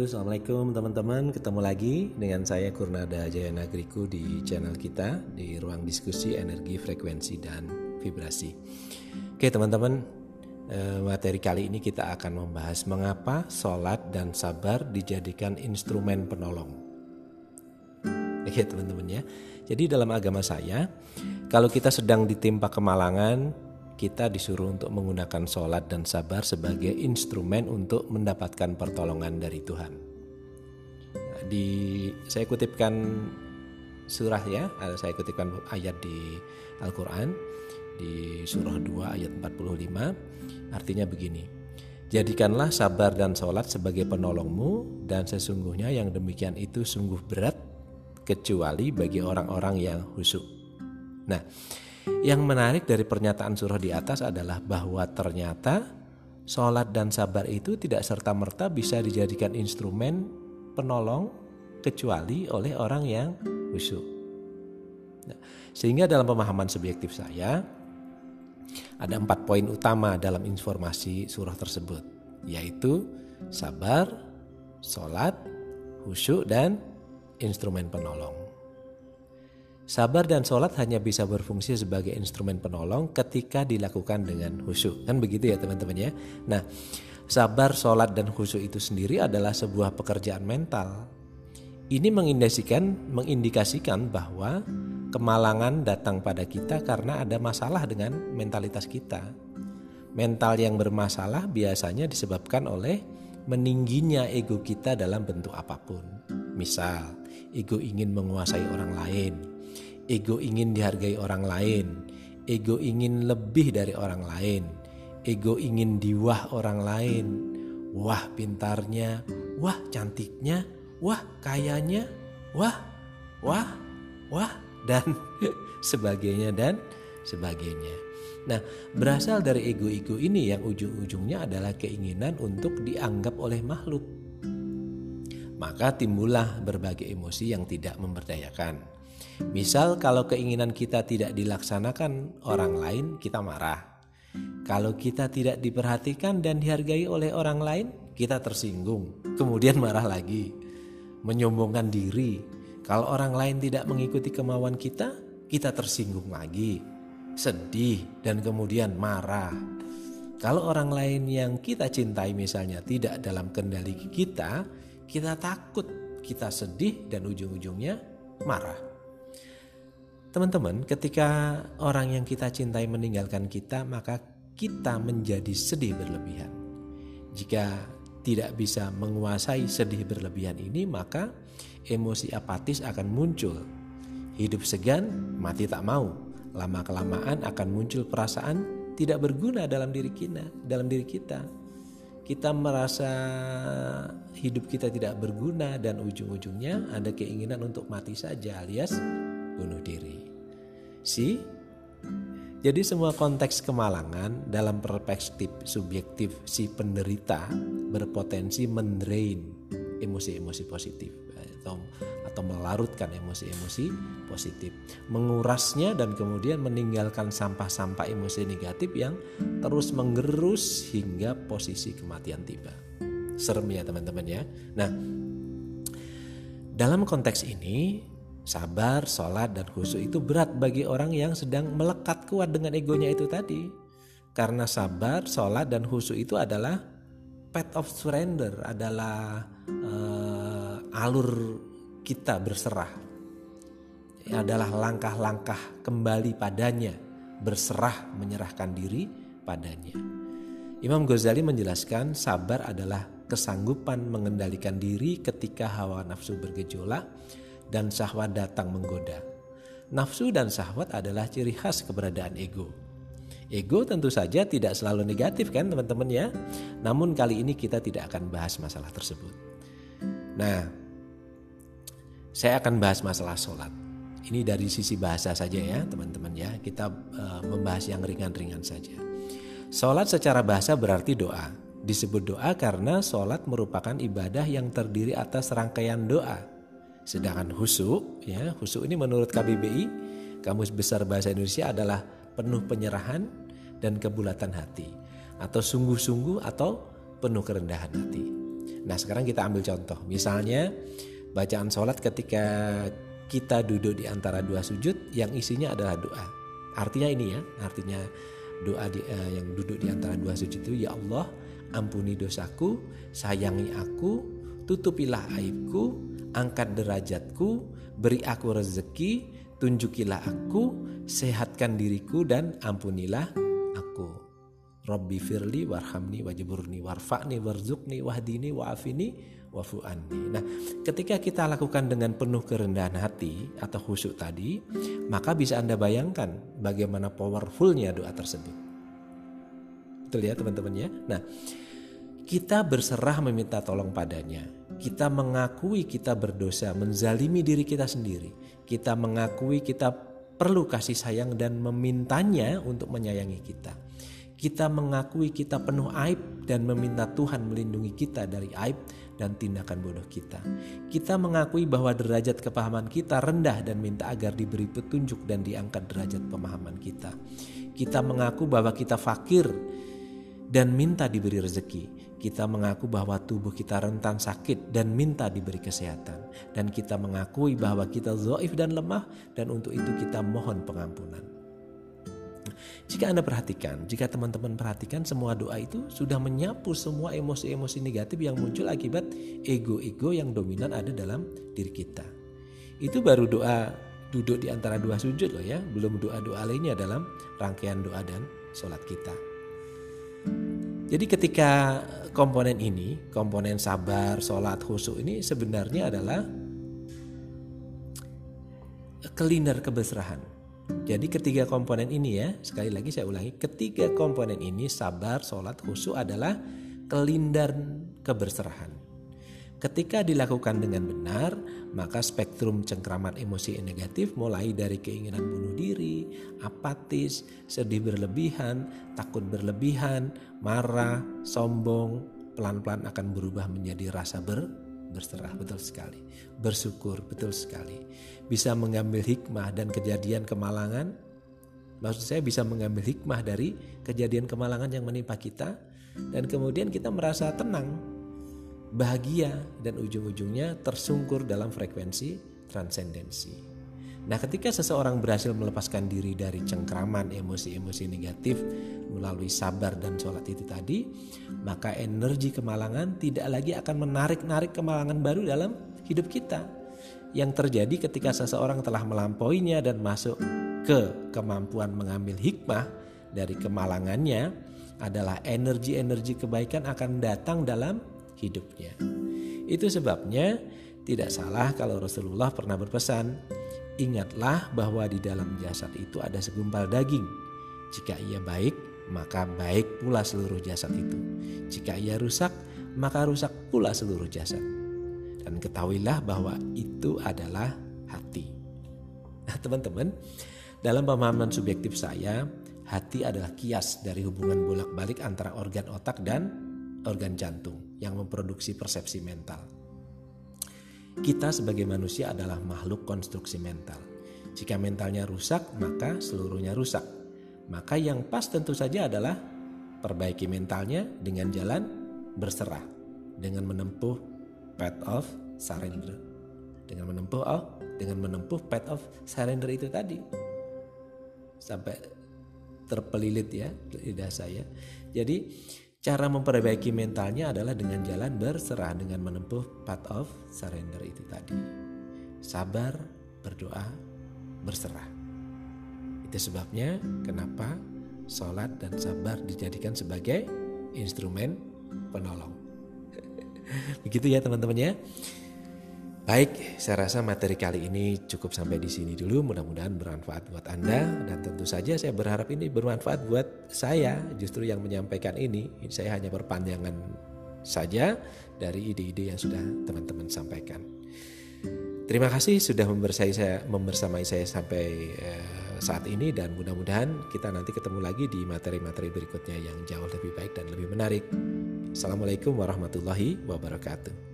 Assalamualaikum teman-teman. Ketemu lagi dengan saya Kurnada Jaya Nagriku di channel kita di ruang diskusi energi, frekuensi, dan vibrasi. Oke teman-teman, eh, materi kali ini kita akan membahas mengapa sholat dan sabar dijadikan instrumen penolong. Oke teman-teman ya. Jadi dalam agama saya, kalau kita sedang ditimpa kemalangan, kita disuruh untuk menggunakan sholat dan sabar sebagai instrumen untuk mendapatkan pertolongan dari Tuhan. Di saya kutipkan surah ya, saya kutipkan ayat di Al-Quran di surah 2 ayat 45 artinya begini. Jadikanlah sabar dan sholat sebagai penolongmu dan sesungguhnya yang demikian itu sungguh berat kecuali bagi orang-orang yang khusyuk. Nah, yang menarik dari pernyataan surah di atas adalah bahwa ternyata sholat dan sabar itu tidak serta-merta bisa dijadikan instrumen penolong kecuali oleh orang yang khusyuk. Nah, sehingga dalam pemahaman subjektif saya ada empat poin utama dalam informasi surah tersebut, yaitu sabar, sholat, khusyuk, dan instrumen penolong. Sabar dan sholat hanya bisa berfungsi sebagai instrumen penolong ketika dilakukan dengan khusyuk. Kan begitu ya teman-teman ya. Nah, sabar, sholat, dan khusyuk itu sendiri adalah sebuah pekerjaan mental. Ini mengindikasikan, mengindikasikan bahwa kemalangan datang pada kita karena ada masalah dengan mentalitas kita. Mental yang bermasalah biasanya disebabkan oleh meningginya ego kita dalam bentuk apa pun. Misal, ego ingin menguasai orang lain, ego ingin dihargai orang lain, ego ingin lebih dari orang lain, ego ingin diwah orang lain. Wah pintarnya, wah cantiknya, wah kayanya, wah, wah, wah, dan sebagainya dan sebagainya. Nah, berasal dari ego-ego ini yang ujung-ujungnya adalah keinginan untuk dianggap oleh makhluk. Maka timbullah berbagai emosi yang tidak memberdayakan Misal kalau keinginan kita tidak dilaksanakan orang lain, kita marah. Kalau kita tidak diperhatikan dan dihargai oleh orang lain, kita tersinggung, kemudian marah lagi, menyombongkan diri. Kalau orang lain tidak mengikuti kemauan kita, kita tersinggung lagi, sedih, dan kemudian marah. Kalau orang lain yang kita cintai misalnya tidak dalam kendali kita, kita takut, kita sedih, dan ujung-ujungnya marah. Teman-teman, ketika orang yang kita cintai meninggalkan kita, maka kita menjadi sedih berlebihan. Jika tidak bisa menguasai sedih berlebihan ini, maka emosi apatis akan muncul. Hidup segan, mati tak mau. Lama-kelamaan akan muncul perasaan tidak berguna dalam diri kita, dalam diri kita. Kita merasa hidup kita tidak berguna dan ujung-ujungnya ada keinginan untuk mati saja alias bunuh diri. Si jadi semua konteks kemalangan dalam perspektif subjektif si penderita berpotensi mendrain emosi-emosi positif atau atau melarutkan emosi-emosi positif, mengurasnya dan kemudian meninggalkan sampah-sampah emosi negatif yang terus menggerus hingga posisi kematian tiba. Serem ya teman-teman ya. Nah, dalam konteks ini Sabar, sholat, dan khusyuk itu berat bagi orang yang sedang melekat kuat dengan egonya itu tadi. Karena sabar, sholat, dan khusyuk itu adalah path of surrender, adalah uh, alur kita berserah. Adalah langkah-langkah kembali padanya, berserah menyerahkan diri padanya. Imam Ghazali menjelaskan sabar adalah kesanggupan mengendalikan diri ketika hawa nafsu bergejolak dan syahwat datang menggoda. Nafsu dan syahwat adalah ciri khas keberadaan ego. Ego tentu saja tidak selalu negatif kan teman-teman ya. Namun kali ini kita tidak akan bahas masalah tersebut. Nah, saya akan bahas masalah sholat. Ini dari sisi bahasa saja ya teman-teman ya. Kita uh, membahas yang ringan-ringan saja. Sholat secara bahasa berarti doa. Disebut doa karena sholat merupakan ibadah yang terdiri atas rangkaian doa Sedangkan husuk, ya, husuk ini menurut KBBI, Kamus Besar Bahasa Indonesia adalah penuh penyerahan dan kebulatan hati atau sungguh-sungguh atau penuh kerendahan hati. Nah sekarang kita ambil contoh. Misalnya bacaan sholat ketika kita duduk di antara dua sujud yang isinya adalah doa. Artinya ini ya, artinya doa di, uh, yang duduk di antara dua sujud itu ya Allah ampuni dosaku, sayangi aku, tutupilah aibku, angkat derajatku, beri aku rezeki, tunjukilah aku, sehatkan diriku dan ampunilah aku. Rabbi firli warhamni wajiburni warfa'ni warzukni wahdini wa'afini wafu anni. Nah, ketika kita lakukan dengan penuh kerendahan hati atau khusyuk tadi, maka bisa Anda bayangkan bagaimana powerfulnya doa tersebut. Betul ya teman-teman ya? Nah, kita berserah meminta tolong padanya. Kita mengakui kita berdosa, menzalimi diri kita sendiri. Kita mengakui kita perlu kasih sayang dan memintanya untuk menyayangi kita kita mengakui kita penuh aib dan meminta Tuhan melindungi kita dari aib dan tindakan bodoh kita. Kita mengakui bahwa derajat kepahaman kita rendah dan minta agar diberi petunjuk dan diangkat derajat pemahaman kita. Kita mengaku bahwa kita fakir dan minta diberi rezeki. Kita mengaku bahwa tubuh kita rentan sakit dan minta diberi kesehatan. Dan kita mengakui bahwa kita zoif dan lemah dan untuk itu kita mohon pengampunan. Jika Anda perhatikan, jika teman-teman perhatikan semua doa itu sudah menyapu semua emosi-emosi negatif yang muncul akibat ego-ego yang dominan ada dalam diri kita. Itu baru doa duduk di antara dua sujud loh ya, belum doa-doa lainnya dalam rangkaian doa dan sholat kita. Jadi ketika komponen ini, komponen sabar, sholat, khusyuk ini sebenarnya adalah kelindar kebesrahan jadi ketiga komponen ini ya, sekali lagi saya ulangi, ketiga komponen ini sabar, sholat, khusyuk adalah kelindar keberserahan. Ketika dilakukan dengan benar, maka spektrum cengkraman emosi negatif mulai dari keinginan bunuh diri, apatis, sedih berlebihan, takut berlebihan, marah, sombong, pelan-pelan akan berubah menjadi rasa ber berserah betul sekali, bersyukur betul sekali, bisa mengambil hikmah dan kejadian kemalangan. Maksud saya bisa mengambil hikmah dari kejadian kemalangan yang menimpa kita dan kemudian kita merasa tenang, bahagia dan ujung-ujungnya tersungkur dalam frekuensi transendensi. Nah, ketika seseorang berhasil melepaskan diri dari cengkraman emosi-emosi negatif melalui sabar dan sholat itu tadi, maka energi kemalangan tidak lagi akan menarik-narik kemalangan baru dalam hidup kita. Yang terjadi ketika seseorang telah melampauinya dan masuk ke kemampuan mengambil hikmah dari kemalangannya adalah energi-energi kebaikan akan datang dalam hidupnya. Itu sebabnya tidak salah kalau Rasulullah pernah berpesan, Ingatlah bahwa di dalam jasad itu ada segumpal daging. Jika ia baik, maka baik pula seluruh jasad itu. Jika ia rusak, maka rusak pula seluruh jasad. Dan ketahuilah bahwa itu adalah hati. Nah, teman-teman, dalam pemahaman subjektif saya, hati adalah kias dari hubungan bolak-balik antara organ otak dan organ jantung yang memproduksi persepsi mental. Kita sebagai manusia adalah makhluk konstruksi mental. Jika mentalnya rusak, maka seluruhnya rusak. Maka yang pas tentu saja adalah perbaiki mentalnya dengan jalan berserah, dengan menempuh path of surrender. Dengan menempuh oh, dengan menempuh path of surrender itu tadi. Sampai terpelilit ya lidah saya. Jadi Cara memperbaiki mentalnya adalah dengan jalan berserah dengan menempuh path of surrender itu tadi. Sabar, berdoa, berserah. Itu sebabnya kenapa sholat dan sabar dijadikan sebagai instrumen penolong. Begitu ya teman-teman ya. Baik, saya rasa materi kali ini cukup sampai di sini dulu. Mudah-mudahan bermanfaat buat Anda dan tentu saja saya berharap ini bermanfaat buat saya. Justru yang menyampaikan ini, saya hanya perpanjangan saja dari ide-ide yang sudah teman-teman sampaikan. Terima kasih sudah membersamai saya, membersamai saya sampai uh, saat ini dan mudah-mudahan kita nanti ketemu lagi di materi-materi berikutnya yang jauh lebih baik dan lebih menarik. Assalamualaikum warahmatullahi wabarakatuh.